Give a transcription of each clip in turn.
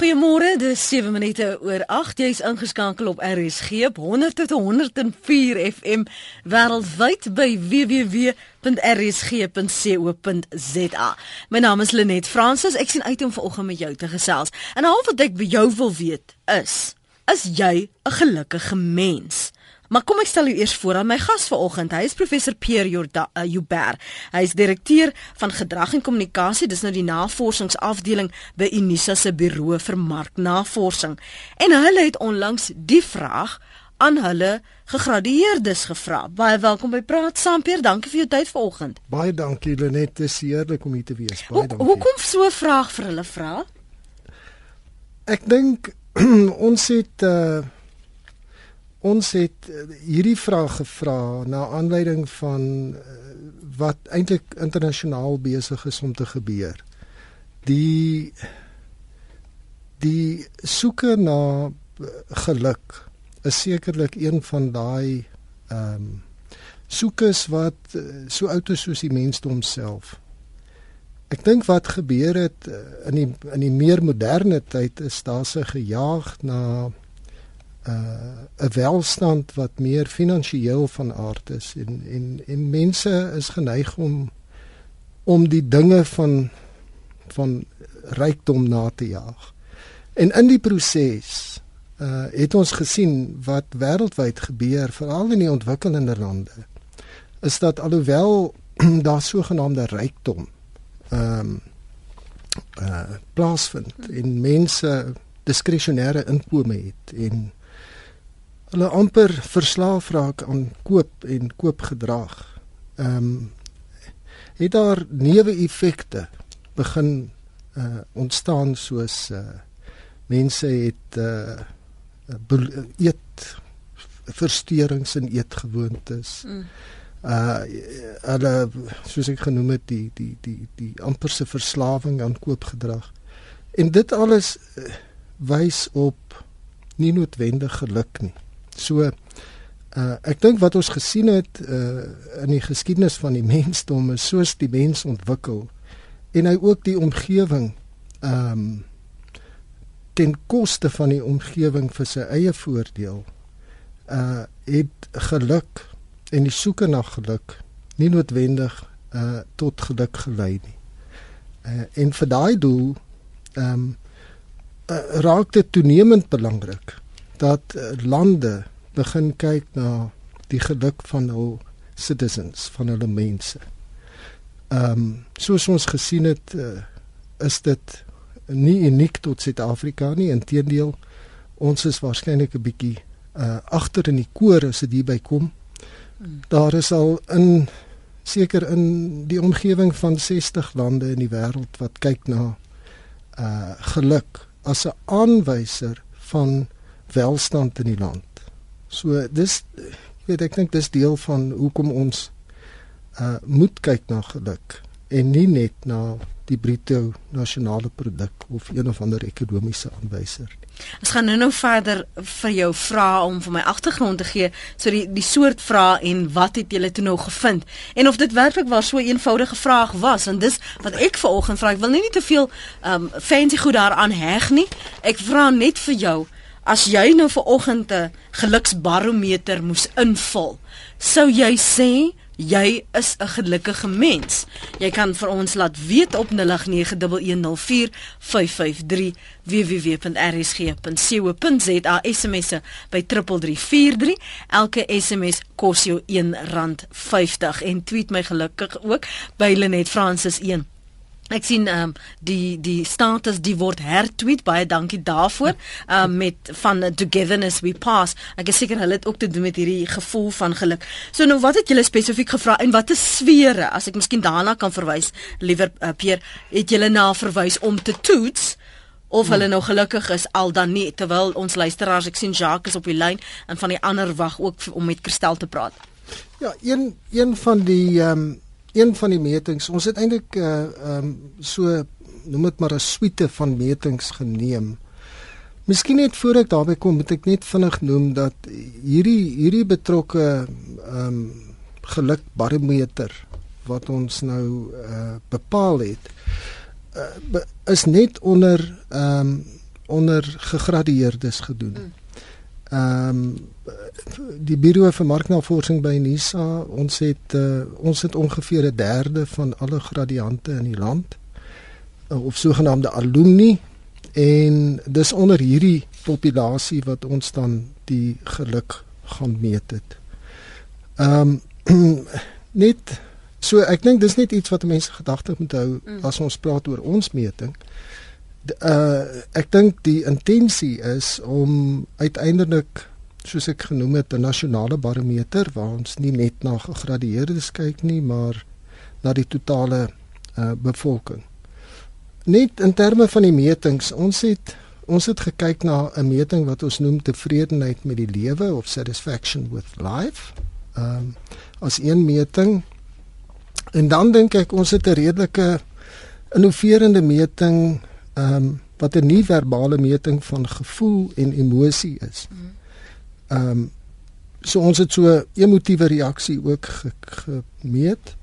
Goeiemôre, dis 7 minute oor 8. Jy's ingeskakel op RSG op 100 tot 104 FM wêreldwyd by www.rsg.co.za. My naam is Lenet Fransis. Ek sien uit om vanoggend met jou te gesels. En al wat ek by jou wil weet is, is jy 'n gelukkige mens? Maar kom ek stel u eers voor aan my gas vanoggend. Hy is professor Pierre Joubert. Uh, hy is direkteur van gedrag en kommunikasie. Dis nou die navorsingsafdeling by Unisa se Buro vir Marknavorsing. En hulle het onlangs die vraag aan hulle gegradueerdes gevra. Baie welkom by Praat saam Pierre. Dankie vir jou tyd vanoggend. Baie dankie Lenet. Dit is heerlik om hier te wees. Baie dankie. Hoekom so 'n vraag vir hulle vra? Ek dink ons het uh Ons het eh, hierdie vraag gevra na aanleiding van eh, wat eintlik internasionaal besig is om te gebeur. Die die soeke na eh, geluk is sekerlik een van daai ehm um, soekes wat so oud is soos die mensdom self. Ek dink wat gebeur het in die in die meer moderne tyd is daar se gejaag na uh 'n welstand wat meer finansiëel van aard is en en en mense is geneig om om die dinge van van rykdom na te jaag. En in die proses uh het ons gesien wat wêreldwyd gebeur veral in die ontwikkelende lande is dat alhoewel daar sogenaamde rykdom ehm um, uh plaasvind en mense diskresionêre inkome het en hulle amper verslaaf raak aan koop en koopgedrag. Ehm um, het daar neuwe effekte begin uh ontstaan soos uh mense het uh eet versteurings in eetgewoontes. Mm. Uh hulle soos ek genoem het die die die die amper se verslawing aan koopgedrag. En dit alles wys op nie noodwendig geluk nie. So uh ek dink wat ons gesien het uh in die geskiedenis van die mensdom is soos die mens ontwikkel en hy ook die omgewing um ten koste van die omgewing vir sy eie voordeel uh het geluk en die soeke na geluk nie noodwendig uh tot geluk gelei nie. Uh en vir daai doel um uh, raak dit toenemend belangrik dat lande begin kyk na die geluk van hul citizens, van hulle mense. Ehm um, soos ons gesien het, uh, is dit nie uniek tot Suid-Afrika nie, inteendeel ons is waarskynlik 'n bietjie uh agter in die koor as dit hierby kom. Daar is al in seker in die omgewing van 60 lande in die wêreld wat kyk na uh geluk as 'n aanwyser van welstand in die land. So dis weet ek dink dis deel van hoekom ons uh moet kyk na geluk en nie net na die bruto nasionale produk of een of ander ekonomiese aanwyser. Ons gaan nou-nou verder vir jou vra om vir my agtergrond te gee so die die soort vrae en wat het julle toe nou gevind en of dit werklik waar so 'n eenvoudige vraag was en dis wat ek vanoggend vra ek wil nie, nie te veel um fancy goed daaraan heg nie. Ek vra net vir jou As jy nou vir oggend 'n geluksbarometer moes invul, sou jy sê jy is 'n gelukkige mens. Jy kan vir ons laat weet op 0891104553 www.rsg.co.za SMSe by 3343. Elke SMS kos jou R1.50 en tweet my gelukkig ook by Lenet Francis 1. Ek sien ehm um, die die status die word hertweet baie dankie daarvoor ehm um, met van togetherness we pass. Ek is seker hulle het ook te doen met hierdie gevoel van geluk. So nou wat het julle spesifiek gevra en watter sfere as ek miskien daarna kan verwys liewer uh, Peer het julle na verwys om te toets of hulle nou gelukkig is al dan nie terwyl ons luisteraars ek sien Jacques is op die lyn en van die ander wag ook om met Kristel te praat. Ja, een een van die ehm um een van die metings, ons het eintlik uh ehm um, so noem dit maar 'n suite van metings geneem. Miskien net voor ek daarby kom, moet ek net vinnig noem dat hierdie hierdie betrokke ehm um, gelukbarometer wat ons nou uh bepaal het uh, is net onder ehm um, onder gegradueerdes gedoen. Mm. Ehm um, die Buro vir Marknavorsing by NISA, ons het uh, ons het ongeveer 'n derde van alle gradiante in die land uh, of sogenaamde alumni en dis onder hierdie populasie wat ons dan die geluk gaan meet het. Ehm um, net so ek dink dis net iets wat mense gedagte moet hou mm. as ons praat oor ons meting. Uh ek dink die intensie is om uiteindelik soos ek genoem het 'n nasionale barometer waar ons nie net na gegradueerdes kyk nie, maar na die totale uh bevolking. Net in terme van die metings, ons het ons het gekyk na 'n meting wat ons noem tevredenheid met die lewe of satisfaction with life. Ehm um, as een meting. En dan dink ek ons het 'n redelike innoverende meting ehm um, wat 'n nie verbale meting van gevoel en emosie is. Mm. Ehm um, so ons het so emotiewe reaksie ook gemeet.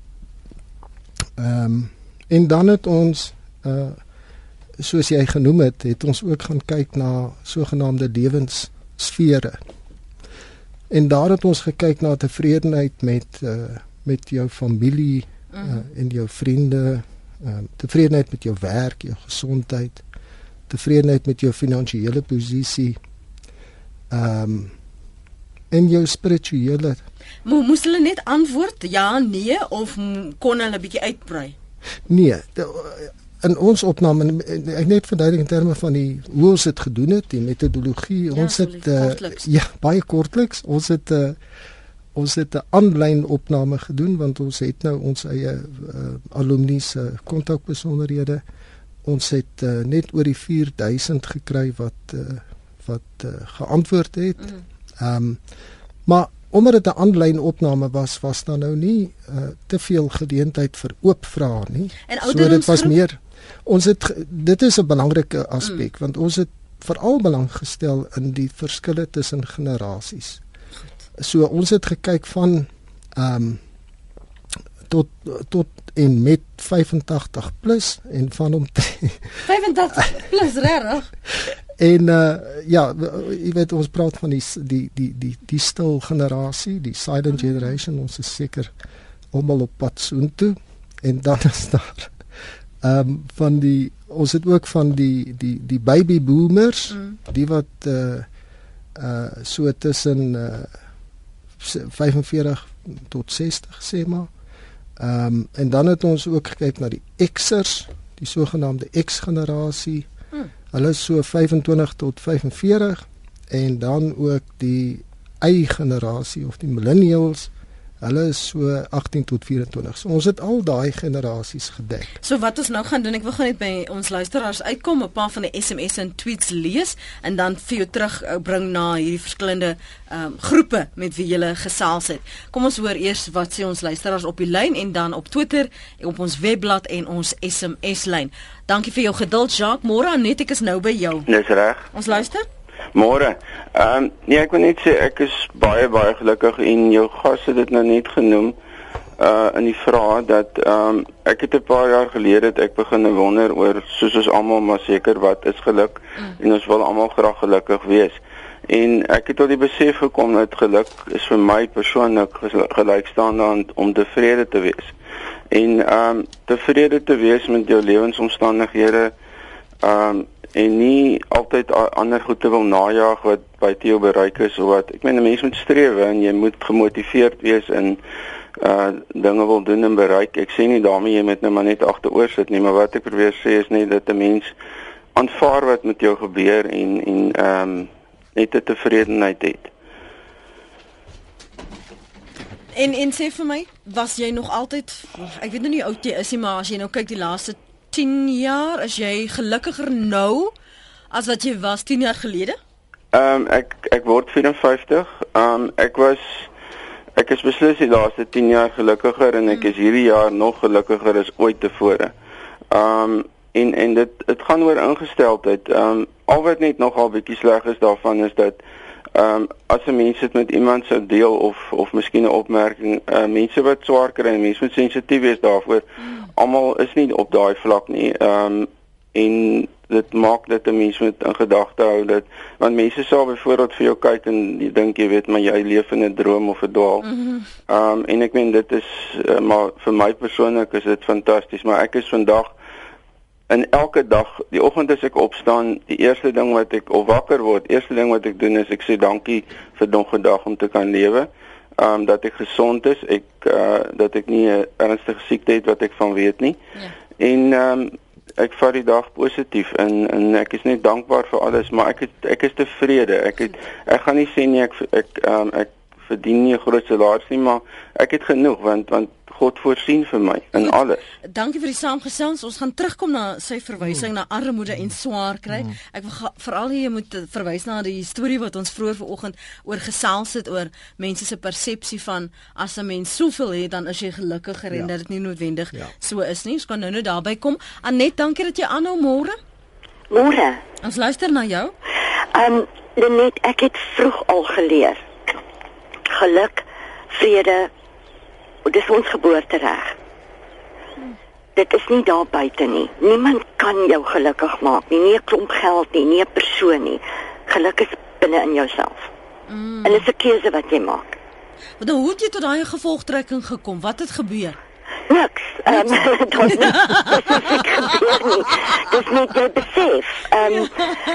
Ehm um, en dan het ons uh soos jy genoem het, het ons ook gaan kyk na sogenaamde lewenssfere. En daar het ons gekyk na tevredenheid met uh met jou familie uh, en jou vriende, ehm uh, tevredenheid met jou werk, jou gesondheid, tevredenheid met jou finansiële posisie. Ehm um, en jou spirituele. Mo moes hulle net antwoord ja, nee of kon hulle bietjie uitbrei? Nee, in ons opname ek net verduidelik in terme van die hoe ons dit gedoen het, die metodologie. Ja, ons het uh, ja, baie kortliks. Ons het uh, ons het 'n aanlyn opname gedoen want ons het nou ons eie uh, alumni se kontakbesonderhede. Ons het uh, net oor die 4000 gekry wat uh, wat uh, geantwoord het. Mm. Ehm um, maar omdat dit 'n aanlyn opname was, was daar nou nie uh, te veel geleentheid vir oop vrae nie. So dit was meer ons het dit is 'n belangrike aspek mm. want ons het veral belang gestel in die verskille tussen generasies. So ons het gekyk van ehm um, tot tot en met 85 plus en van om 85 plus regtig En uh ja, jy weet ons praat van die die die die die stil generasie, die silent generation, ons is seker almal op pad soontoe en dan is daar ehm um, van die ons het ook van die die die baby boomers, mm. die wat uh uh so tussen uh 45 tot 60 sê maar. Ehm um, en dan het ons ook gekyk na die Xers, die sogenaamde X generasie. Hulle is so 25 tot 45 en dan ook die Y generasie of die millennials. Hulle is so 18 tot 24. So ons het al daai generasies gedek. So wat ons nou gaan doen, ek wil gaan net by ons luisteraars uitkom, 'n paar van die SMS'e en tweets lees en dan vir jou terug eh, bring na hierdie verskillende ehm um, groepe met wie jy gesels het. Kom ons hoor eers wat sê ons luisteraars op die lyn en dan op Twitter, op ons webblad en ons SMS lyn. Dankie vir jou geduld, Jacques. Môre net ek is nou by jou. Dis reg. Ons luister. Môre. Ehm um, nee, ek wil net sê ek is baie baie gelukkig en jou gas het dit nou net genoem uh in die vraag dat ehm um, ek het 'n paar jaar gelede het ek begin wonder oor soos ons almal maar seker wat is geluk mm. en ons wil almal graag gelukkig wees. En ek het tot die besef gekom dat geluk is vir my persoonlik gelyk staan aan om tevrede te wees. En ehm um, tevrede te wees met jou lewensomstandighede ehm um, en nie altyd ander goed te wil najag wat by jou bereik is of wat ek meen 'n mens moet streef en jy moet gemotiveerd wees in uh dinge wil doen en bereik. Ek sê nie daarmee jy moet nou maar net agteroor sit nie, maar wat ek probeer sê is net dat 'n mens aanvaar wat met jou gebeur en en ehm um, net 'n tevredenheid het. En en sê vir my, was jy nog altyd ek weet nou nie oud jy is nie, maar as jy nou kyk die laaste 10 jaar, is jy gelukkiger nou as wat jy was 10 jaar gelede? Ehm um, ek ek word 54. Ehm um, ek was ek is beslis die laaste 10 jaar gelukkiger en ek hmm. is hierdie jaar nog gelukkiger as ooit tevore. Ehm um, en en dit dit gaan oor ingesteldheid. Ehm um, al wat net nogal bietjie sleg is daarvan is dat ehm um, as 'n mens dit met iemand sou deel of of miskien 'n opmerking, uh, mense wat swaar kry en mense moet sensitief wees daarvoor. Mm. Almal is nie op daai vlak nie. Ehm um, en dit maak dit 'n mens moet in gedagte hou dat want mense sal byvoorbeeld vir jou kyk en jy dink jy weet maar jy leef in 'n droom of 'n dwaal. Ehm mm um, en ek meen dit is uh, maar vir my persoonlik is dit fantasties, maar ek is vandag in elke dag, die oggend as ek opstaan, die eerste ding wat ek of wakker word, eerste ding wat ek doen is ek sê dankie vir nog 'n dag om te kan lewe. Ehm um, dat ek gesond is, ek uh dat ek nie 'n ernstige siekte het wat ek van weet nie. Ja. En um, ek vat die dag positief en en ek is net dankbaar vir alles, maar ek het, ek is tevrede. Ek het ek gaan nie sê nie ek ek um, ek verdien nie 'n groot salaris nie, maar ek het genoeg want want God voorsien vir my in Goed, alles. Dankie vir die saamgesels. Ons gaan terugkom na sy verwysing mm. na armoede en swaar kry. Mm. Ek wil veral hier moet verwys na die storie wat ons vroeër vanoggend oor gesels het oor mense se persepsie van as 'n mens soveel het dan is jy gelukkiger ja. en dat dit nie noodwendig ja. so is nie. Ons kan nou nou daarby kom. Anet, dankie dat jy aanhou môre. Môre. Ons luister na jou. Ehm um, Lenet, ek het vroeg al geleer. Geluk, vrede, dis ons geboortereg. Dit is nie daar buite nie. Niemand kan jou gelukkig maak nie. Nie 'n klomp geld nie, nie 'n persoon nie. Geluk is binne in jouself. Mm. En dit is 'n keuse wat jy maak. Maar dan hoe het jy tot daai gevolgtrekking gekom? Wat het gebeur? Niks. Ehm dit is nie jy besef. Ehm um,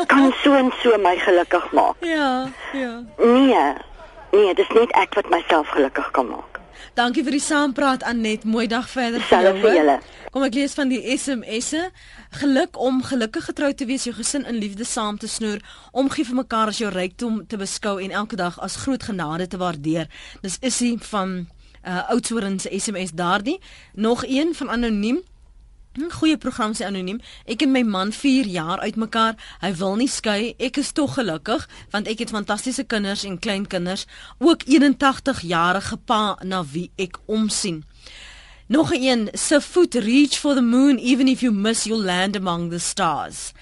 kan so en so my gelukkig maak. Ja, ja. Nee. Nee, dit is net ek wat myself gelukkig kan maak. Dankie vir die saampraat Anet. Mooi dag verder vir jou. Vir julle. Kom ek lees van die SMS'e. Geluk om gelukkig getrou te wees, jou gesin in liefde saam te snoer, omgee vir mekaar as jou rykdom te beskou en elke dag as groot genade te waardeer. Dis isie van uh Oudtshoorn se SMS daardie. Nog een van anoniem. Goeie program sê anoniem. Ek en my man 4 jaar uitmekaar. Hy wil nie skei. Ek is tog gelukkig want ek het fantastiese kinders en kleinkinders, ook 81 jarige pa na wie ek omsien. Nog een, se foot reach for the moon even if you miss your land among the stars.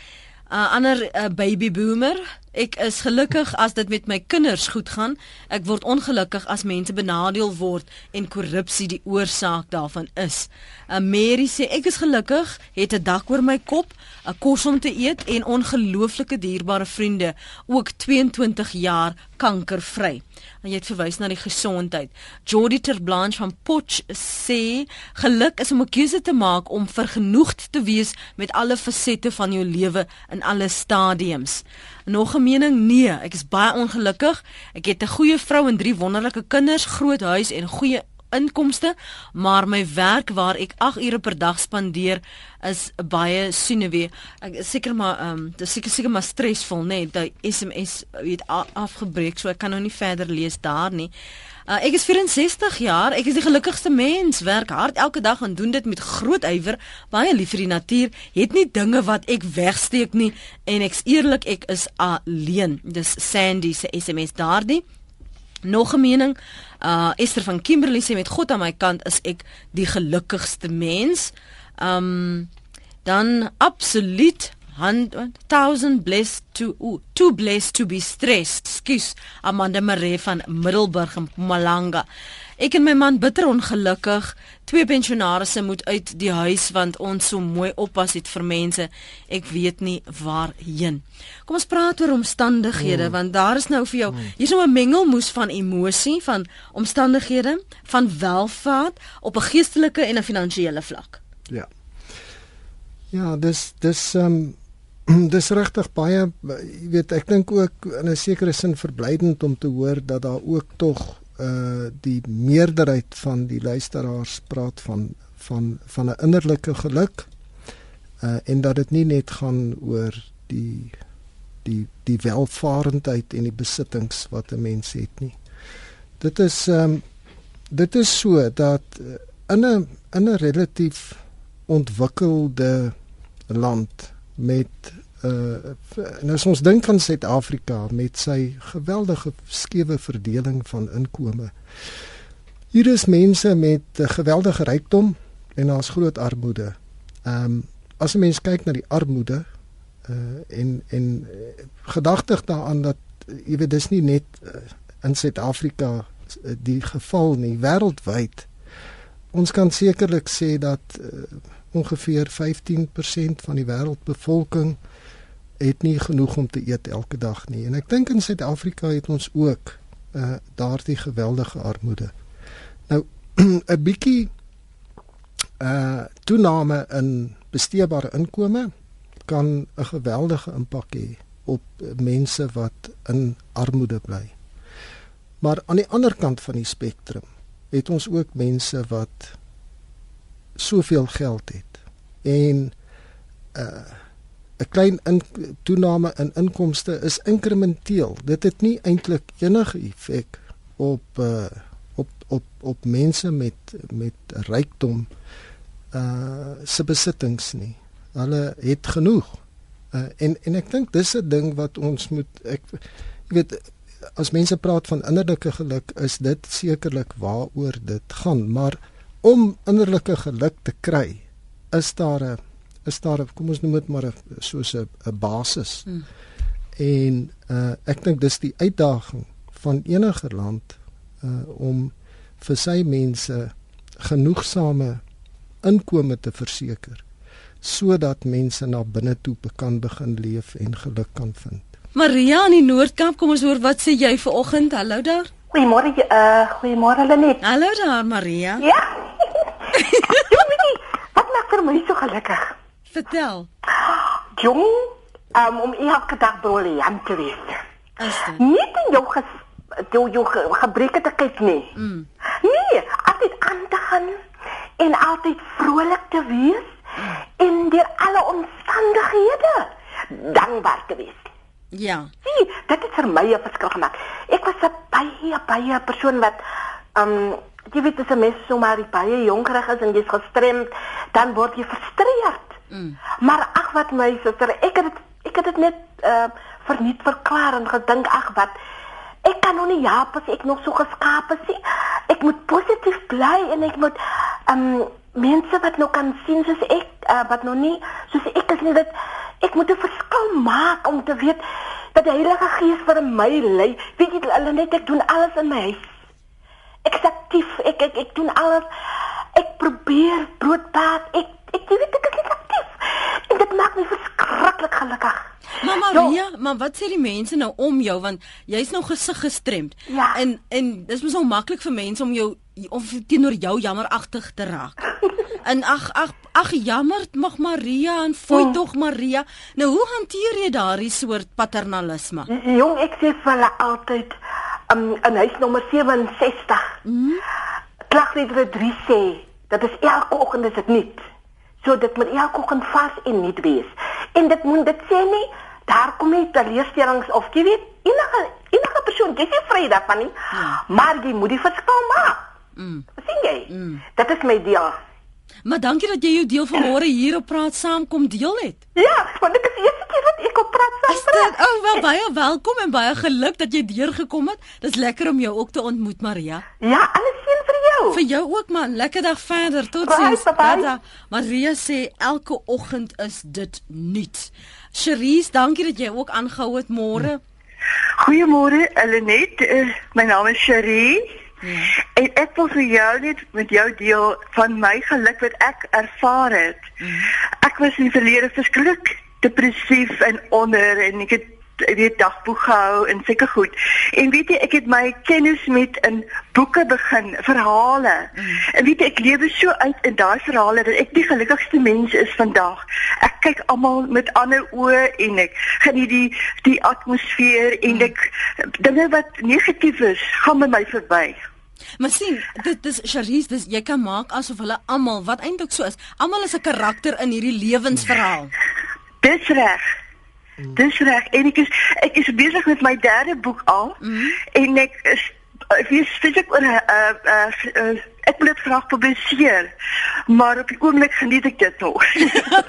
'n uh, Ander uh, baby boomer Ek is gelukkig as dit met my kinders goed gaan. Ek word ongelukkig as mense benadeel word en korrupsie die oorsaak daarvan is. 'n Mary sê ek is gelukkig, het 'n dak oor my kop, 'n kos om te eet en ongelooflike dierbare vriende, ook 22 jaar kankervry. Jy het verwys na die gesondheid. Jody Terblanche van Potch sê geluk is om 'n keuse te maak om vergenoegd te wees met alle fasette van jou lewe in alle stadiums. Nog 'n mening? Nee, ek is baie ongelukkig. Ek het 'n goeie vrou en drie wonderlike kinders, groot huis en goeie inkomste, maar my werk waar ek 8 ure per dag spandeer is baie sinewe. Ek seker maar ehm um, dis seker seker maar stresvol, nê? Nee, die SMS het afgebreek, so ek kan nou nie verder lees daar nie. Uh, ek is 64 jaar. Ek is die gelukkigste mens. Werk hard elke dag en doen dit met groot ywer. Baie lief vir die natuur. Het nie dinge wat ek wegsteek nie en ek's eerlik, ek is alleen. Dis Sandy se SMS daardie. Nog 'n mening. Uh Esther van Kimberley sê met God aan my kant is ek die gelukkigste mens. Um dan absoluut 1000 blessed to ooh, too blessed to be stressed. Skus, Amanda Maree van Middelburg in Mpumalanga. Ek en my man bitter ongelukkig. Twee pensionaarsse moet uit die huis want ons so mooi oppas het vir mense. Ek weet nie waarheen. Kom ons praat oor omstandighede mm. want daar is nou vir jou, mm. hier's nou 'n mengelmoes van emosie, van omstandighede, van welvaart op 'n geestelike en 'n finansiële vlak. Ja. Ja, dis dis ehm um dis regtig baie jy weet ek dink ook in 'n sekere sin verblydend om te hoor dat daar ook tog uh die meerderheid van die luisteraars praat van van van 'n innerlike geluk uh en dat dit nie net gaan oor die die die welvarendheid en die besittings wat 'n mens het nie. Dit is ehm um, dit is so dat in 'n in 'n relatief ontwikkelde land met uh nou as ons dink aan Suid-Afrika met sy geweldige skewe verdeling van inkome. Hier is mense met geweldige rykdom en daar's groot armoede. Ehm um, as 'n mens kyk na die armoede uh en en uh, gedagtig daaraan dat jy weet dis nie net uh, in Suid-Afrika uh, die geval nie, wêreldwyd. Ons kan sekerlik sê dat uh, ongeveer 15% van die wêreldbevolking het nie genoeg om te eet elke dag nie. En ek dink in Suid-Afrika het ons ook uh daardie geweldige armoede. Nou 'n bietjie uh toename in besteedbare inkomste kan 'n geweldige impak hê op mense wat in armoede bly. Maar aan die ander kant van die spektrum het ons ook mense wat soveel geld het en uh 'n klein in, toename in inkomste is inkrementeel. Dit het nie eintlik enige effek op uh op op op mense met met rykdom uh se besittings nie. Hulle het genoeg. Uh, en en ek dink dis 'n ding wat ons moet ek jy weet as mense praat van innerlike geluk is dit sekerlik waaroor dit gaan, maar om innerlike geluk te kry is daar 'n is daar 'n kom ons noem dit maar 'n soos 'n basis. Hmm. En uh ek dink dis die uitdaging van enige land uh om vir sy mense genoegsame inkomste te verseker sodat mense na binne toe kan begin leef en geluk kan vind. Maria in die Noord-Kaap, kom ons hoor wat sê jy vir oggend? Hallo daar. Goeiemôre, uh goeiemôre Lenet. Hallo daar Maria. Ja. wat maak vir my so gelukkig? Vertel. Jong, um, om elke dag briljant te wees. Is dit? Nie in jou ges jou, jou ge gebreke te kyk nie. Mm. Nee, altyd aan te gaan en altyd vrolik te wees en deur alle omstandighede dankbaar te wees. Ja. Sien, dit het vir my 'n verskil gemaak. Ek was 'n baie baie persoon wat um jy weet as 'n mens so maar baie jonkerig is en jy's gestremd, dan word jy frustreerd. Mm. Maar ag wat my suster, ek het ek het dit net uh verniet verklaar en gedink ag wat ek kan nog nie ja, pas ek nog so geskaap is. Ek moet positief bly en ek moet um mense wat nou kan sien soos ek uh, wat nog nie soos ek is nie dat ek moet 'n verskil maak om te weet dat die Heilige Gees vir my lei. Weet jy hulle net ek doen alles in my huis. Ek is aktief. Ek ek ek doen alles. Ek probeer broodbaat. Ek ek jy weet ek is aktief. En dit maak my verskriklik gelukkig. Maar Maria, jo. maar wat sê die mense nou om jou want jy's nou gesig gestremd. Ja. En en dis mos nou maklik vir mense om jou of teenoor jou jammeragtig te raak. en ag ag ag jammer mag Maria en fooi oh. tog Maria. Nou hoe hanteer jy daardie soort paternalisme? Jong, ek sê vir hulle altyd um, in huis nommer 67. Mm. Klagliedere 3 sê dat is elke oggend is dit nuut. So dit moet elke oggend vars en nuut wees. En dit moet dit sê nie daar kom nie teleurstellings of jy weet enige enige persoon jy is vry daarvan nie. Ja. Maar jy moet die verskil maak. Mm. sien jy? Mm. Dit is my deel. Maar dankie dat jy jou deel van môre hier op praat saam kom deel het. Ja, want dit is die eerste keer wat ek op praat saam praat. O, oh, wel baie welkom en baie geluk dat jy deurgekom het. Dis lekker om jou ook te ontmoet, Maria. Ja, alles seën vir jou. Vir jou ook man. Lekker dag verder. Totsiens. Tata. Maria sê elke oggend is dit nuut. Cherise, dankie dat jy ook aangehou het môre. Goeiemôre, Elenet. Uh, my naam is Cherise. Ja. En ek wil vir jou net met jou deel van my geluk wat ek ervaar het. Mm. Ek was in die verlede verskriklik depressief en onder en ek het weet dagboek gehou en seker goed. En weet jy, ek het my kennis met in boeke begin, verhale. Mm. En weet jy, ek lewe so uit in daai verhale dat ek die gelukkigste mens is vandag. Ek kyk almal met ander oë en ek geniet die die atmosfeer en mm. ek dinge wat negatief is, gaan met my verby. Maar sien, dit dis Charisse, dis jy kan maak asof hulle almal wat eintlik so is, almal is 'n karakter in hierdie lewensverhaal. Dis reg. Dis reg. En ek is ek is besig met my derde boek al mm -hmm. en ek is ek weet spesifiek oor 'n uh, uh, uh, ek wil dit graag publiseer. Maar op die oomblik geniet ek dit nog.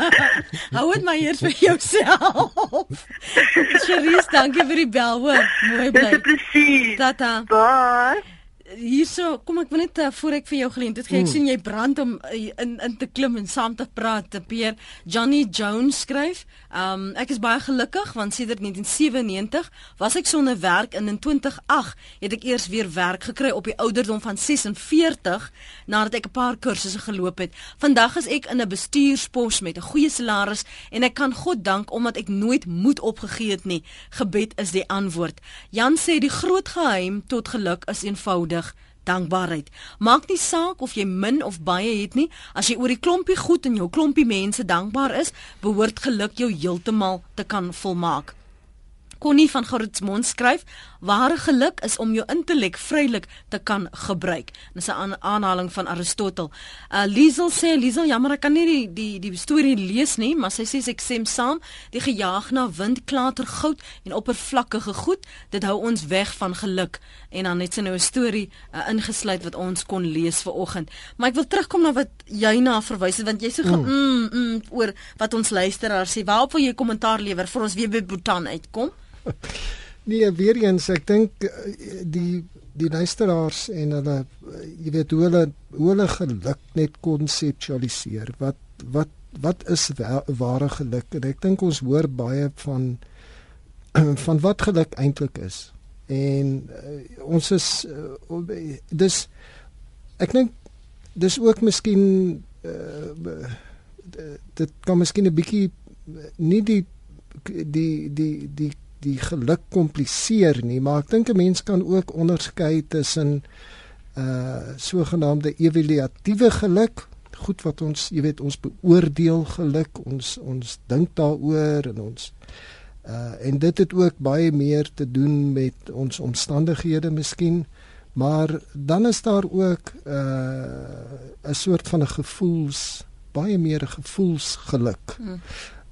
Hou dit maar eers vir jouself. Charisse, dankie vir die bel, hoor. Mooi bly. Dis presies. Tata. Bye. Hierso, kom ek wil net uh, voor ek vir jou geleentheid gee. Ek mm. sien jy brand om uh, in in te klim en saam te praat. Te Peer Johnny Jones skryf, um, ek is baie gelukkig want sedert 1997 was ek sonder werk en in 2008 het ek eers weer werk gekry op die ouderdom van 46 nadat ek 'n paar kursusse geloop het. Vandag is ek in 'n bestuurspos met 'n goeie salaris en ek kan God dank omdat ek nooit moed opgegee het nie. Gebed is die antwoord. Jan sê die groot geheim tot geluk is eenvoudig dankbaarheid. Maak nie saak of jy min of baie het nie, as jy oor die klompie goed en jou klompie mense dankbaar is, behoort geluk jou heeltemal te kan volmaak. Connie van Goudsmond skryf: "Ware geluk is om jou intellek vrylik te kan gebruik." Dis 'n aan aanhaling van Aristotel. Uh Liesel sê Liesel, jammer ek kan nie die die die storie lees nie, maar sy sê ek stem saam. Die gejaag na wind, klater goud en oppervlakkige goed, dit hou ons weg van geluk. En dan net sy nou 'n storie uh, ingesluit wat ons kon lees ver oggend. Maar ek wil terugkom na wat jy na verwys het want jy sê mm. mm, mm, oor wat ons luisteraars sê. Waarop wil jy kommentaar lewer vir ons weer by Bhutan uitkom? nee, weer eens, ek dink eh, die die luisteraars en hulle eh, jy weet hoe hulle hoe hulle geluk net konseptualiseer. Wat wat wat is ware geluk? En ek dink ons hoor baie van van wat geluk eintlik is. En uh, ons is uh, dis ek dink dis ook miskien uh, dit kan miskien 'n bietjie nie die die die die die geluk kompliseer nie, maar ek dink 'n mens kan ook onderskei tussen uh sogenaamde evaluatiewe geluk, goed wat ons, jy weet, ons beoordeel geluk, ons ons dink daaroor en ons uh en dit het ook baie meer te doen met ons omstandighede miskien, maar dan is daar ook uh 'n soort van 'n gevoels baie meer 'n gevoelsgeluk.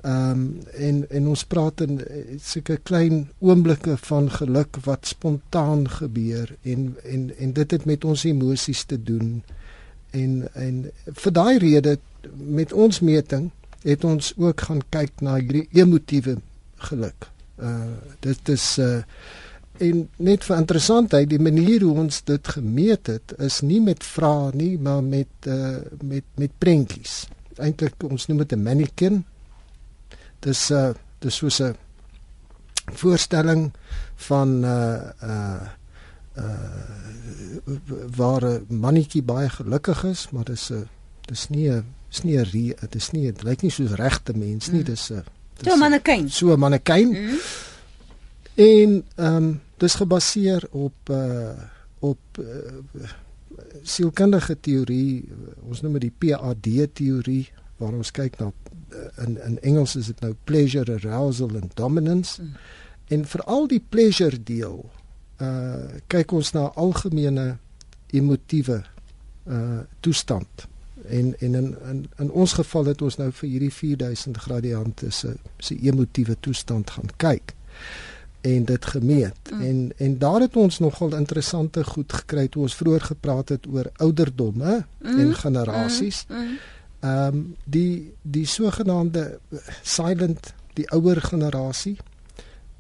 Ehm um, en en ons praat in sulke klein oomblikke van geluk wat spontaan gebeur en en en dit het met ons emosies te doen. En en vir daai rede met ons meting het ons ook gaan kyk na hierdie emotiewe geluk. Uh dit is uh en net vir interessantheid die manier hoe ons dit gemeet het is nie met vrae nie maar met uh met met prentjies. Eintlik ons noem dit 'n mannequin dis uh, dis soos 'n voorstelling van uh, uh uh waar 'n mannetjie baie gelukkig is, maar dis 'n dis nie 'n dis nie 'n dit is nie dit lyk nie soos regte mens nie, mm. dis 'n so 'n mannequin. So 'n mannequin. Mm. En ehm um, dis gebaseer op uh op uh, sielkundige teorie, ons noem dit die PAD teorie waar ons kyk na Eh, in in Engels is dit nou pleasure arousal and dominance. Mm. En veral die pleasure deel uh kyk ons na algemene emotiewe uh toestand. En en in in in ons geval het ons nou vir hierdie 4000 gradiante se se emotiewe toestand gaan kyk en dit gemeet mm. en en daar het ons nogal interessante goed gekry toe ons vroeër gepraat het oor ouderdomme mm. en generasies. Mm. Mm ehm um, die die sogenaamde silent die ouer generasie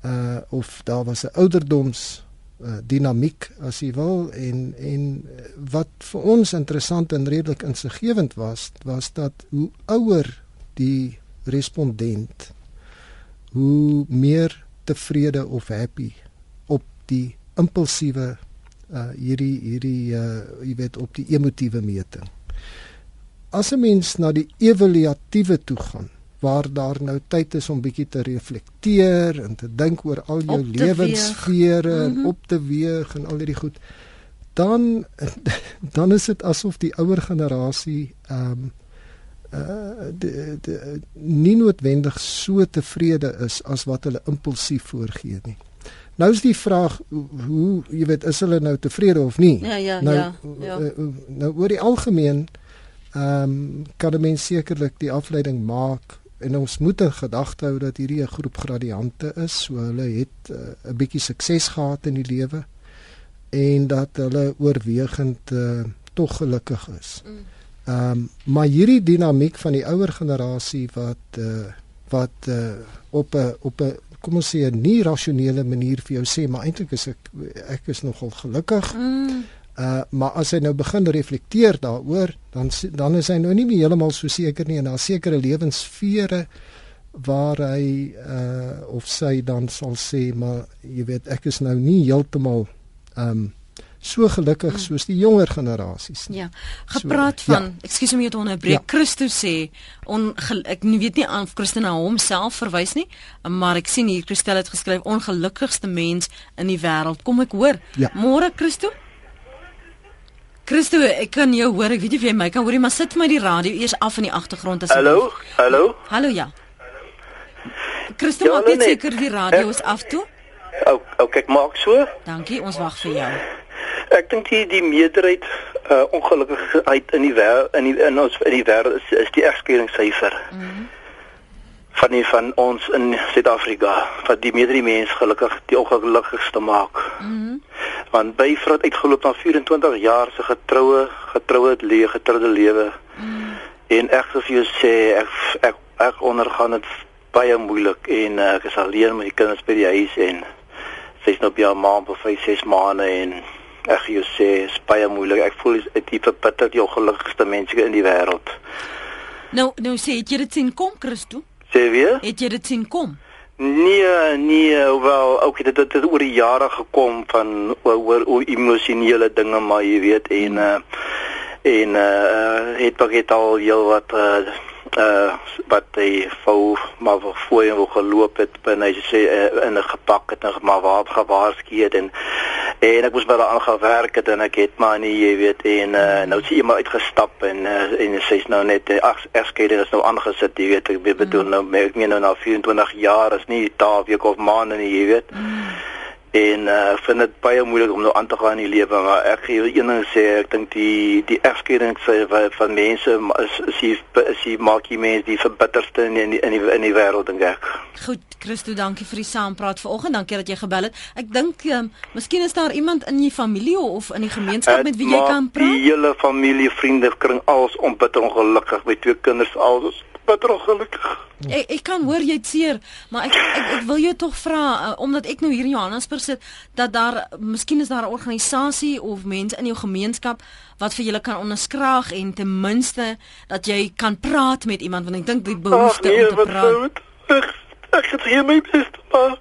uh of daar was 'n ouderdoms uh, dinamiek as jy wil en en wat vir ons interessant en redelik insiggewend was was dat hoe ouer die respondent hoe meer tevrede of happy op die impulsiewe uh hierdie hierdie uh jy weet op die emotiewe meting. As 'n mens na die evaluatiewe toe gaan waar daar nou tyd is om bietjie te reflekteer en te dink oor al jou lewensfere mm -hmm. en op te weeg en al hierdie goed dan dan is dit asof die ouer generasie ehm um, uh de, de nie noodwendig so tevrede is as wat hulle impulsief voorgee nie. Nou is die vraag hoe jy weet is hulle nou tevrede of nie? Ja ja nou, ja. ja. Nou oor die algemeen ehm um, kan 'n mens sekerlik die afleiding maak en ons moet in gedagte hou dat hierdie 'n groep gradiante is, so hulle het eh, 'n uh, bietjie sukses gehad in die lewe en dat hulle oorwegend uh, tog gelukkig is. Mm. Ehm um, maar hierdie dinamiek van die ouer generasie wat uh, wat uh, op 'n op 'n kom ons sê 'n nie rasionele manier vir jou sê maar eintlik is ek ek is nogal gelukkig. Mm Uh maar as hy nou begin reflekteer daaroor, dan dan is hy nou nie meer heeltemal so seker nie en daar sekere lewensvere waar hy uh of sy dan sal sê maar jy weet ek is nou nie heeltemal um so gelukkig mm. soos die jonger generasies nie. Ja. Gepraat so, van, ja. ekskuus om jou te onderbreek. Ja. Christus sê on ek weet nie aan of Christus na homself verwys nie, maar ek sien hier Christel het geskryf ongelukkigste mens in die wêreld. Kom ek hoor. Ja. Môre Christus? Christo, ek kan jou hoor. Ek weet nie of jy my kan hoor nie, maar sit my die radio eers af in die agtergrond asseblief. Hallo? Hallo? Hallo ja. Christo, ja, maak net seker die radio is af toe. Ou, ou kyk maak so. Dankie, ons wag vir jou. Ek dink die die meerderheid uh ongelukkigheid in die wêreld in die in ons in die wêreld is, is die egskeidingssyfer. Mm -hmm. Van die van ons in Suid-Afrika wat die meerderheid mense gelukkig die ongelukkigste maak. Mm -hmm. Want by vrou uitgeloop na 24 jaar se getroue getroue lewe getroude lewe. Mm -hmm. En ek sou vir jou sê ek ek ek ondergaan dit baie moeilik en uh, ek is alleen met die kinders by die huis en sy's nou by haar ma vir 5 6 maande en Ek jy sê is baie moeilik. Ek voel dit die verbitter die ongelukkigste mense in die wêreld. Nou, nou sê jy dit sien kom Christo? Sê weer? Het jy dit sien kom? Nee, nee, wel, ook dit het, het oor die jare gekom van oor oor emosionele dinge, maar jy weet en uh en uh het begin al heel wat uh uh wat hy vol maar voor en geloop het binne hy sê uh, in 'n gepak het en maar waar gewaarsku het en en ek moes by daar aangaan werk het en ek het maar nie jy weet en uh, nou sien jy maar uitgestap en uh, en sy's nou net ag erskede is nou aangesit jy weet ek bedoel nou ek meen nou na 24 jaar is nie daar week of maande nie jy weet. Mm en uh, vind dit baie moeilik om nou aan te gaan in die lewe maar ek gee een ding sê ek dink die die egskeiding van mense is is die, is die maak die mense die verbitterste in die, in die in die wêreld dink ek. Goed, Christo, dankie vir die saampraat vanoggend. Dankie dat jy gebel het. Ek dink um, miskien is daar iemand in jou familie of in die gemeenskap met wie jy kan praat. Die hele familie, vriende kring als onbitter ongelukkig met twee kinders als bitter ongelukkig. Ek ek kan hoor jy het seer, maar ek ek, ek wil jou tog vra uh, omdat ek nou hier in Johannesburg sit dat daar miskien is daar 'n organisasie of mense in jou gemeenskap wat vir julle kan onderskraag en ten minste dat jy kan praat met iemand want ek dink die behoefte Ach, nee, om te praat. Ek ek het hier my bes maar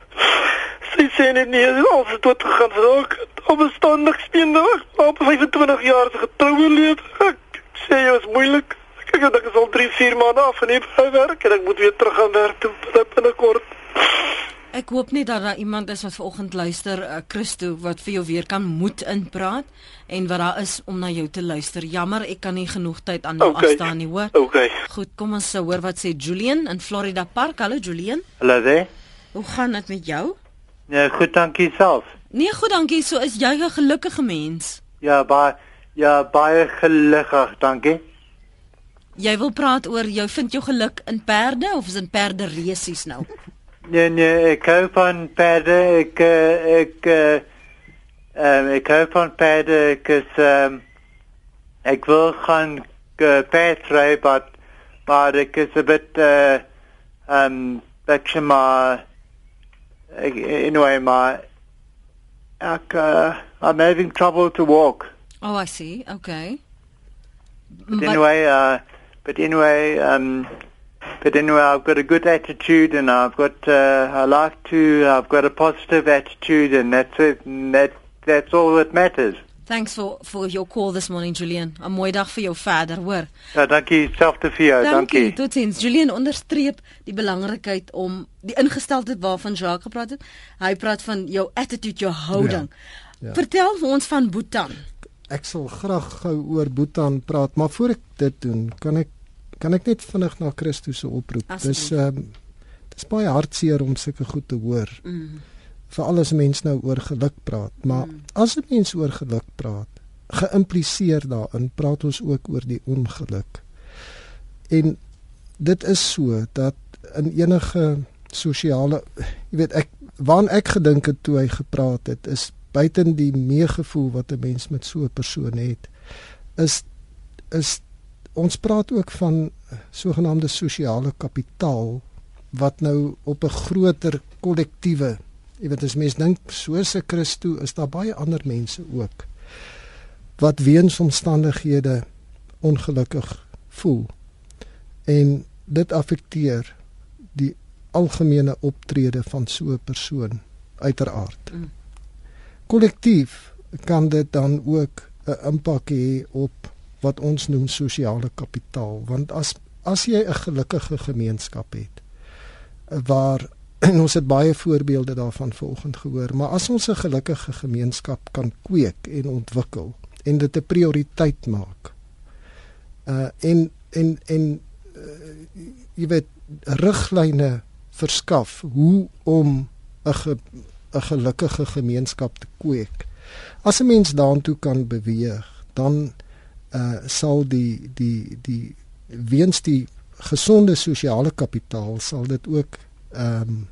sy sê net nie al se tot gegaan raak. Op 'n standig steendag op 25 jaar se getroue lewe. Ek sê jy is moeilik. Ek het ek is al 3, 4 maande af van die werk en ek moet weer terug gaan werk toe binnekort. Ek hoop net dat daar iemand is wat vanoggend luister, uh, Christo, wat vir jou weer kan moed inpraat en wat daar is om na jou te luister. Jammer, ek kan nie genoeg tyd aan jou okay. afstaan nie, hoor. Okay. Goed, kom ons sou hoor wat sê Julian in Florida Park. Hallo Julian. Hallo daar. Hoe gaan dit met jou? Ja, goed, dankie self. Nee, goed, dankie. So is jy 'n gelukkige mens? Ja, baie ja, baie gelukkig, dankie. Jy wil praat oor jou vind jou geluk in perde of is in perde resies nou? Nee nee, ek hou van perde. Ek eh, ek eh um, ek hou van perde cuz um, ek wil gaan uh, perd ry but but ek is a bit uh um actually my anyway my ek uh, I'm having trouble to walk. Oh, I see. Okay. But anyway, uh but anyway, um, but anyway, I've got a good attitude, and I've got uh, I like to. I've got a positive attitude, and that's it. And that that's all that matters. Thanks for for your call this morning, Julian. 'n Mooi dag vir jou verder, hoor. Ja, dankie selfde vir jou. Dankie. dankie. Totsiens. Julian onderstreep die belangrikheid om die ingesteldheid waarvan Jacques gepraat het. Hy praat van jou attitude, jou houding. Ja, ja. Vertel vir ons van Bhutan. Ek sal graag gou oor Bhutan praat, maar voor ek dit doen, kan ek kan ek net vinnig na Christus se oproep. Dis ehm um, dis baie hartseer om sulke goed te hoor. Mm. Vir alles mense nou oor geluk praat, maar mm. as 'n mens oor geluk praat, geïmpliseer daarin praat ons ook oor die ongeluk. En dit is so dat in enige sosiale jy weet ek waan ek gedink het toe hy gepraat het is buiten die meegevoel wat 'n mens met so 'n persoon het is is ons praat ook van sogenaamde sosiale kapitaal wat nou op 'n groter kollektiewe jy weet as mens dink soos 'n Christo is daar baie ander mense ook wat weens omstandighede ongelukkig voel. En dit affekteer die algemene optrede van so 'n persoon uiteraard. Mm. Kollektief kan dit dan ook 'n impak hê op wat ons noem sosiale kapitaal, want as as jy 'n gelukkige gemeenskap het waar en ons het baie voorbeelde daarvan volgens gehoor, maar as ons 'n gelukkige gemeenskap kan kweek en ontwikkel en dit 'n prioriteit maak. Uh en en en uh, jy weet riglyne verskaf hoe om 'n 'n gelukkige gemeenskap te kweek. As 'n mens daartoe kan beweeg, dan uh sal die die die weens die gesonde sosiale kapitaal sal dit ook ehm um,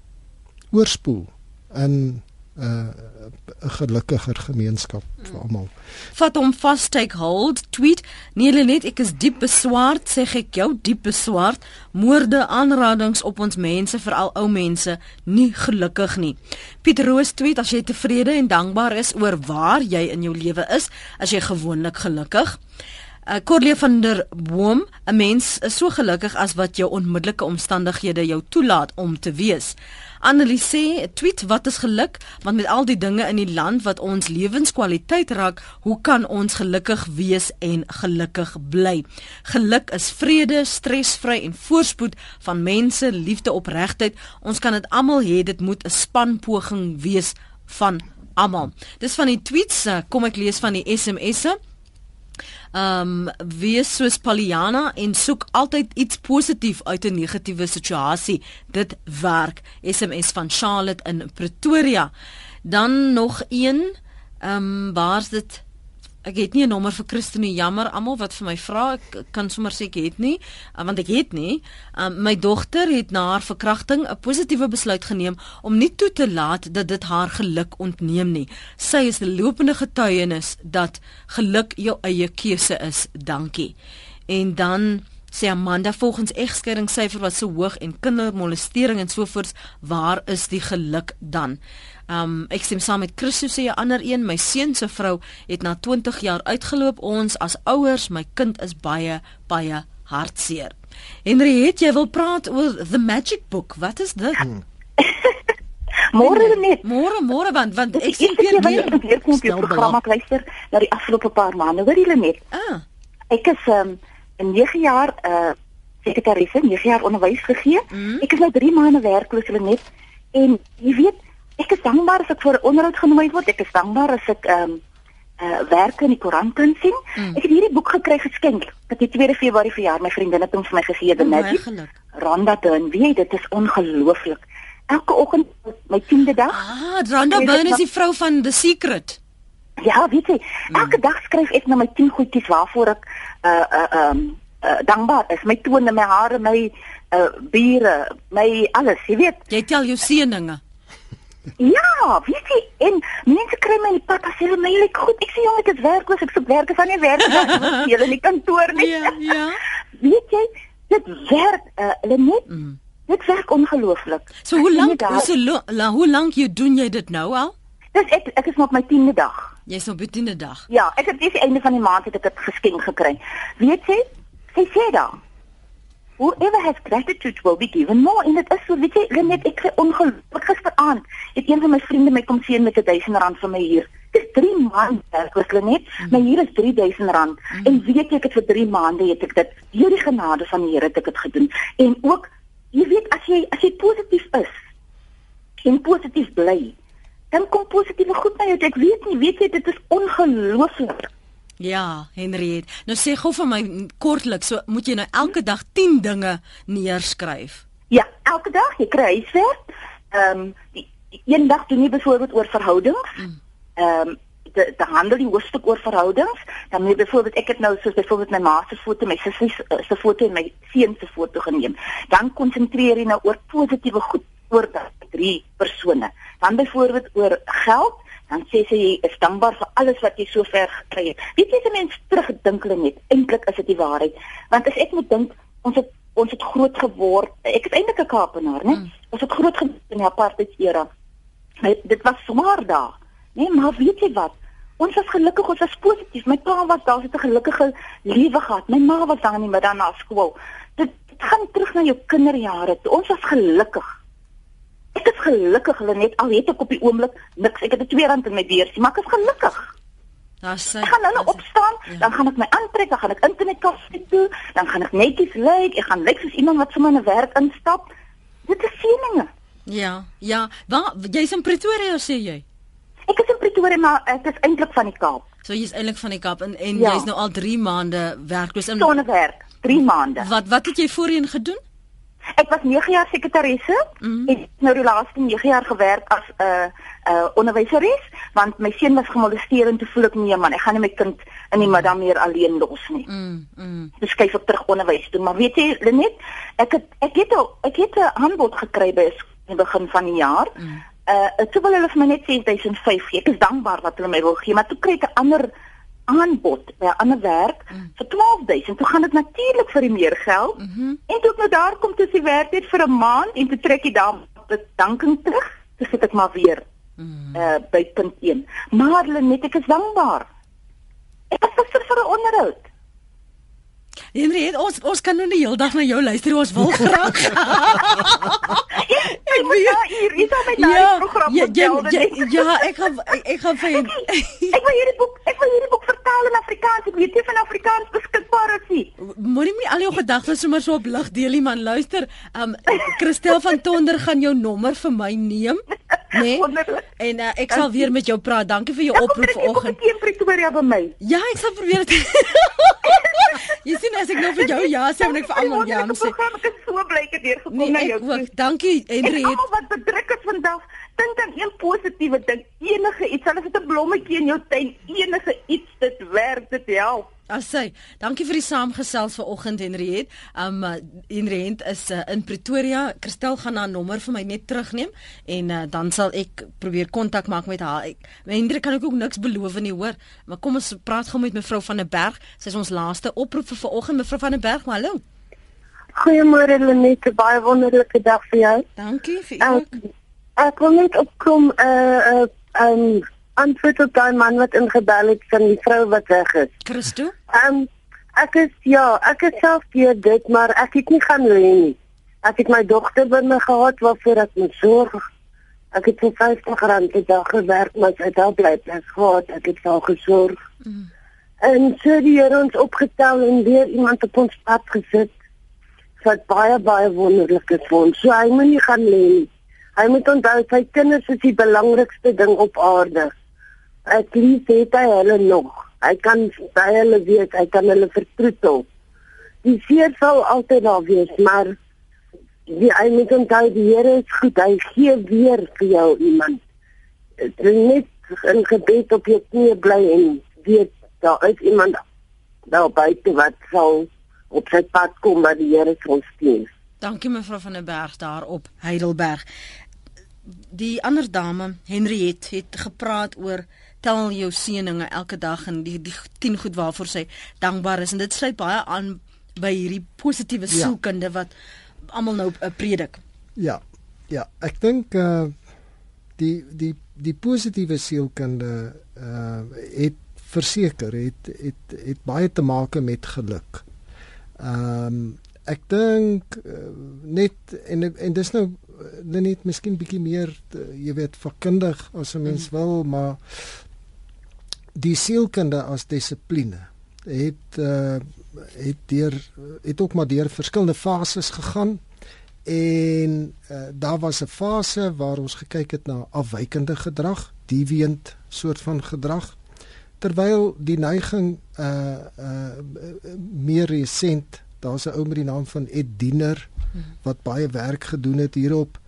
oorspoel in 'n uh, 'n gelukkiger gemeenskap vir almal. Vat hom vas take hold tweet nee net ek is diep beswaard sê ek jou diep beswaard moorde aanradings op ons mense veral ou mense nie gelukkig nie. Piet Roos tweet as jy tevrede en dankbaar is oor waar jy in jou lewe is as jy gewoonlik gelukkig. Uh, Corlie van der Boom, 'n mens is so gelukkig as wat jou onmiddellike omstandighede jou toelaat om te wees. Annelie sê, tweet wat is geluk, want met al die dinge in die land wat ons lewenskwaliteit raak, hoe kan ons gelukkig wees en gelukkig bly? Geluk is vrede, stresvry en voorspoed van mense, liefde, opregtheid. Ons kan dit almal hê, dit moet 'n spanpoging wees van almal. Dis van die tweets, eh, kom ek lees van die SMS'e um wees soos Poliana en soek altyd iets positief uit 'n negatiewe situasie. Dit werk. SMS van Charlotte in Pretoria. Dan nog een. Um waar's dit? Ek het nie 'n nommer vir Christine jammer almal wat vir my vra. Ek kan sommer sê ek het nie uh, want ek het nie. Um, my dogter het na haar verkrachting 'n positiewe besluit geneem om nie toe te laat dat dit haar geluk ontneem nie. Sy is 'n lopende getuienis dat geluk jou eie keuse is. Dankie. En dan sê Amanda volgens egskeidingssyfer wat so hoog en kindermolestering en sovoorts waar is die geluk dan Um ek stem saam met Christo sê 'n ander een, my seun se vrou het na 20 jaar uitgeloop. Ons as ouers, my kind is baie baie hartseer. Henry, het jy wil praat oor the magic book? Wat is dit? Hmm. Môre net. Môre, môre want want ek sien weer weer weer kom jy program luister na die afgelope paar maande. Hoor julle net? Ah. Ek is um in 9 jaar uh sekretarise, 9 jaar onderwys gegee. Mm. Ek is nou 3 maande werkloos hulle net en jy weet Ek is dankbaar as ek vir 'n onderhoud genooi word. Ek is dankbaar as ek ehm um, uh werk in die koerant kan sien. Mm. Ek het hierdie boek gekry geskenk. Dit het 2 Februarie verjaar. My vriendin het hom vir my gegee, oh, net. Randa Dunn, weet jy, dit is ongelooflik. Elke oggend my 10de dag. Ah, Randa Dunn is die vrou van The Secret. Ja, weet jy, elke mm. dag skryf ek na my 10 goedjies waarvoor ek uh uh um, uh, dankbaar is. My tone, my hare, my uh bure, my alles, jy weet. Jy tel jou seëninge. Ja, weet jy, en mense kry my in die pad as hulle my lyk goed. Ek sê jong, ek is werkloos, ek soek werk, ek van nie werk nie. Jy in die kantoor nie. Ja, ja. Weet jy, dit werk uh, hulle net. Mm. Dit werk ongelooflik. So hoe lank so la, hoe lank jy doen jy dit nou al? Dis ek ek is nog my 10de dag. Jy's op die 10de dag. Ja, ek het dis die einde van die maand het ek dit geskenk gekry. Weet jy? Sy sê dan Whoever has gratitude will be given more. En dit is so, weet jy, net ek kry ongelukkig gisteraand het een van my vriende my kom sien met 'n 1000 rand van my hier. Dis 3 maande werk ek net. Mm. My hier is 3000 rand. Mm. En weet jy ek het vir 3 maande het ek dit deur die genade van die Here het ek dit gedoen. En ook jy weet as jy as jy positief is en positief bly, dan kom positiewe goed na jou. Ek weet nie, weet jy dit is ongelooflik. Ja, Henriet. Nou sê gou vir my kortliks, so moet jy nou elke dag 10 dinge neerskryf. Ja, elke dag jy kry huiswerk. Ehm um, een dag doen jy byvoorbeeld oor verhoudings. Mm. Ehm um, die die handel die hoofstuk oor verhoudings. Dan moet byvoorbeeld ek het nou soos byvoorbeeld my ma se foto, my sussie se foto en my seun se foto geneem. Dan konsentreer jy nou oor positiewe goed oor daai drie persone. Dan byvoorbeeld oor geld dan sê sy jy is dankbaar vir alles wat jy sover gekry het. Weet jy as 'n mens terugdink hulle net, eintlik is dit die waarheid. Want as ek moet dink, ons het ons het groot geword. Ek is eintlik 'n Kaapenaar, né? Mm. Ons het groot geword in die apartheid era. Dit was swaar daar. Nee, maar weet jy wat? Ons was gelukkig, ons was positief. My pa was daar, het 'n gelukkige lewe gehad. My ma was daar in die middag na skool. Dit, dit gaan terug na jou kinderjare. Ons was gelukkig. Ek is gelukkig hulle net al het ek op die oomblik niks. Ek het 'n 2 rand in my beursie, maar ek is gelukkig. Daar's sy. Ek gaan nou nou opstaan, ja. dan gaan ek my aantrek, dan gaan ek internet kafee toe, dan gaan ek netjies lyk, ek gaan lyk soos iemand wat my 'n werk instap. Dit is seëninge. Ja, ja. Waar jy's in Pretoria sê jy? Ek is in Pretoria, maar ek is eintlik van die Kaap. So jy's eintlik van die Kaap en en Ja. jy's nou al 3 maande werkloos in Sonder werk, 3 maande. Wat wat het jy voorheen gedoen? Ek was 9 jaar sekretaresse Mhm. en ek het nou die laaste 9 jaar gewerk as 'n uh, uh, onderwyseres want my seun was gemolesteer en toe voel ek nee man, ek gaan nie my kind in die middag meer alleen los nie. Mm, mm. Dus skuif ek terug onderwys toe. Maar weet jy, Lenet, ek het ek het al ek het 'n aanbod gekry by 'n in die begin van die jaar. Mm. Uh toe wil hulle vir my net 6005 gee. Ek is dankbaar dat hulle my wil gee, maar toe kry ek 'n ander aanbod by 'n ander werk Mm. vir 12000. Toe gaan dit natuurlik vir meer geld. Mhm. En toe ek nou daar kom tussen die werk net vir 'n maand en toe trek jy dan bedanking terug. Toe sit ek maar weer Mm. uh by punt 1. Maar Lenet, ek is dankbaar. Ek was vir 'n onderhoud. Henry, het ons ons kan nou die hele dag na jou luister. Ons wil graag. Ek moet weet- daar hier, is al my daai program ja, ja, ja, ja, ek gaan ek, ek gaan vir Ek wil hierdie boek, ek wil hierdie boek vertaal in Afrikaans. Ek weet nie van Afrikaans beskikbaar is nie. Moenie nie al jou gedagtes sommer so op lig deel nie man. Luister, um Christel van Tonder gaan jou nommer vir my neem? Nee? En uh, ek sal weer met jou praat. Dankie vir jou Ja, kom oproep trek die boek vanoggend. teen Pretoria by my. Ja, ek sal probeer dit. Jy sien as ek nou vir jou ja sê, moet ek vir almal ja sê. Ek is so bly ek het weer gekom Nee, na ek jou. ook. Dankie En Henry. almal wat bedruk is vandag, dink aan een positiewe ding. Enige iets, is dit 'n blommetjie in jou tuin, enige iets dit werk, dit help. Asai, dankie vir die saamgesels vanoggend Henriet. Um uh, Henriet is uh, in Pretoria. Christel gaan haar nommer vir my net terugneem en uh, dan sal ek probeer kontak maak met haar. Ek Hendrik kan ek ook niks beloof nie, hoor. Maar kom ons praat gou met mevrou van der Berg. Sy is ons laaste oproep vir vanoggend. Mevrou van der Berg, maar hallo. Goeiemôre Lenet, baie wonderlike dag vir jou. Dankie vir u ook. Ek wil net opkom 'n uh, 'n uh, um, antwoord op daai man wat ingebel het van die vrou wat weg is. Christo? Ehm um, ek is ja, ek is self deur dit, maar ek het nie gaan lê nie. Ek het my dogter by my gehad waarvoor ek moet sorg. Ek het vir 50 rand per dag gewerk, maar sy het daar bly plek gehad. Ek het haar gesorg. Mm. En so die Here ons opgetel en weer iemand op ons pad gesit wat baie baie wonderlik is vir ons. So hy moet nie gaan lê nie. Hy moet onthou sy kinders is die belangrikste ding op aarde. Ek lief het hy hulle nog. Hy kan by hulle weet, hy kan hulle vertroetel. Die seer sal altyd daar wees, maar die hy moet onthou die Here is goed. Hy gee weer vir jou iemand. Dit Net in gebed op jou knie bly en weet daar is iemand daar buite wat sal op sy pad kom wat die Here ons stuur. Dankie mevrou van der Berg daar op Heidelberg. Die ander dame, Henriet, het gepraat oor tel jou seëninge elke dag en die die 10 goed waarvoor sy dankbaar is en dit sluit baie aan by hierdie positiewe Ja. sielkunde wat almal nou uh, predik. Ja. Ja, ek dink uh die die die positiewe sielkunde uh het verseker het het het baie te maak met geluk. Ehm um, ek dink uh, net en en dis nou net miskien bietjie meer uh, jy weet vakkundig as 'n mens wil, maar die sielkunde as dissipline het uh het deur het ook maar deur verskillende fases gegaan en uh, daar was 'n fase waar ons gekyk het na afwykende gedrag, deviant soort van gedrag terwyl die neiging uh uh meer resent daar's 'n ou met die naam van Ed Diener wat baie werk gedoen het hierop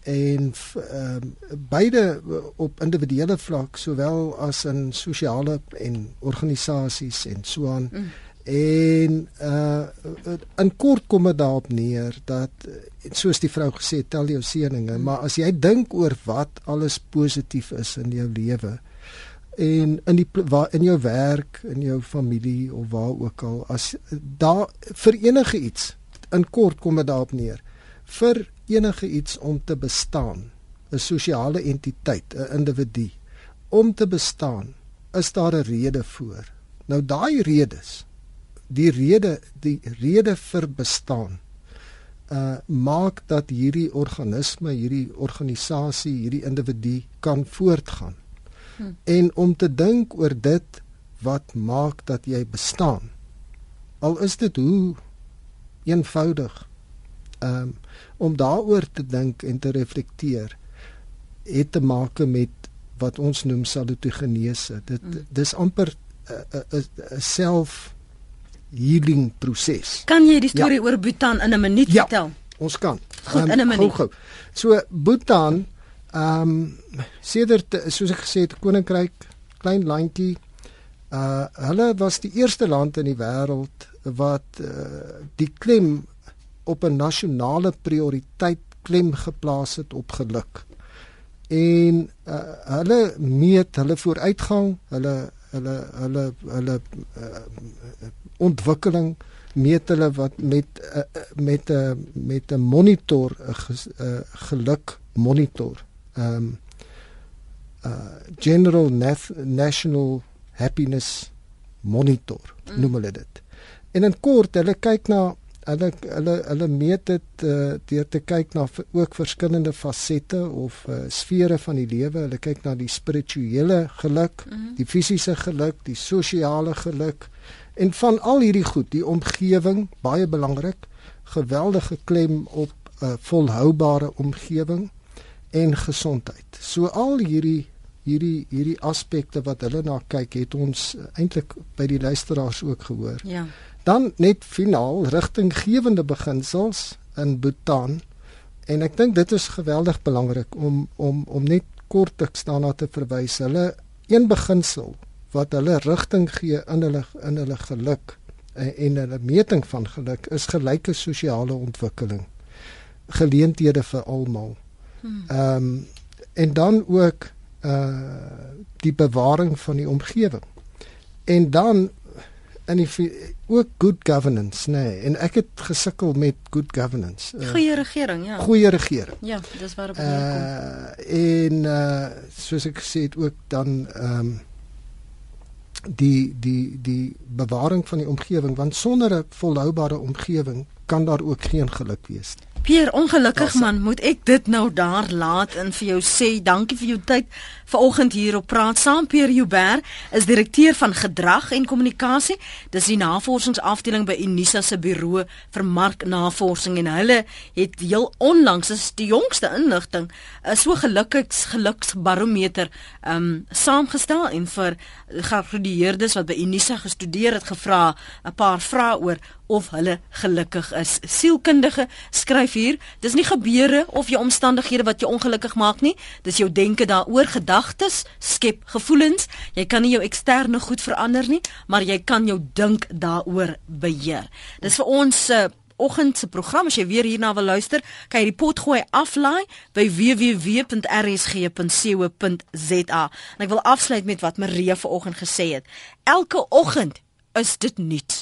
en ehm uh, beide op individuele vlak sowel as in sosiale en organisasies en so aan mm. en uh in kort kom dit daarop neer dat soos die vrou gesê tel jou seëninge mm. maar as jy dink oor wat alles positief is in jou lewe en in die waar in jou werk, in jou familie of waar ook al as daar vir enige iets in kort kom dit daarop neer vir enige iets om te bestaan 'n sosiale entiteit 'n individu om te bestaan is daar 'n rede voor. Nou daai redes, die rede, die rede vir bestaan uh maak dat hierdie organisme, hierdie organisasie, hierdie individu kan voortgaan. Hm. En om te dink oor dit wat maak dat jy bestaan. Al is dit hoe eenvoudig um, om daaroor te dink en te reflekteer het te maak met wat ons noem salutogenese. Dit mm. dis amper 'n self healing proses. Kan jy die storie ja. oor Bhutan in 'n minuut ja, vertel? Ons kan. Goed, um, in 'n minuut. Gou, gou. So Bhutan ehm um, sedert soos ek gesê het koninkryk klein landjie uh hulle was die eerste land in die wêreld wat uh, die klem op 'n nasionale prioriteit klem geplaas het op geluk. En uh, hulle meet hulle vooruitgang, hulle hulle hulle hulle uh, ontwikkeling meet hulle wat met uh, met 'n uh, met 'n monitor 'n uh, uh, geluk monitor. Ehm um, uh General National Happiness Monitor mm. noem hulle dit. En in kort, hulle kyk na hulle hulle hulle meet dit uh, deur te kyk na ook verskillende fasette of uh, sfere van die lewe. Hulle kyk na die spirituele geluk, mm -hmm. die fisiese geluk, die sosiale geluk en van al hierdie goed, die omgewing baie belangrik, geweldige klem op 'n uh, volhoubare omgewing en gesondheid. So al hierdie hierdie hierdie aspekte wat hulle na kyk, het ons eintlik by die luisteraars ook gehoor. Ja dan net finaal rigtinggewende beginsels in Bhutan. En ek dink dit is geweldig belangrik om om om net kortliks daarna te verwys. Hulle een beginsel wat hulle rigting gee in hulle in hulle geluk en, en hulle meting van geluk is gelyke sosiale ontwikkeling. Geleenthede vir almal. Hmm. ehm um, en dan ook uh die bewaring van die omgewing. En dan in die ook good governance nê nee, en ek het gesukkel met good governance uh, goeie regering ja. goeie regering. Ja dis waar op uh, kom. en uh, soos ek gesê het ook dan ehm um, die die die bewaring van die omgewing want sonder 'n volhoubare omgewing kan daar ook geen geluk wees nie Pier, ongelukkig man, moet ek dit nou daar laat en vir jou sê dankie vir jou tyd vanoggend hier op Praat Saam. Pier Joubert is direkteur van gedrag en kommunikasie. Dis die navorsingsafdeling by Unisa se bureau vir marknavorsing en hulle het heel onlangs is die jongste inligting 'n so gelukkigs geluksbarometer ehm um, saamgestel en vir gegradueerdes wat by Unisa gestudeer het gevra 'n paar vrae oor of hulle gelukkig is. Sielkundige skryf hier, dis nie gebeure of jou omstandighede wat jou ongelukkig maak nie, dis jou denke daaroor, gedagtes skep gevoelens. Jy kan nie jou eksterne goed verander nie, maar jy kan jou dink daaroor beheer. Dis vir ons uh, oggend se program as jy weer hierna wil luister, kan jy die pot gooi aflaai by www.rsg.co.za. En ek wil afsluit met wat Maria vanoggend gesê het. Elke oggend is dit nuut.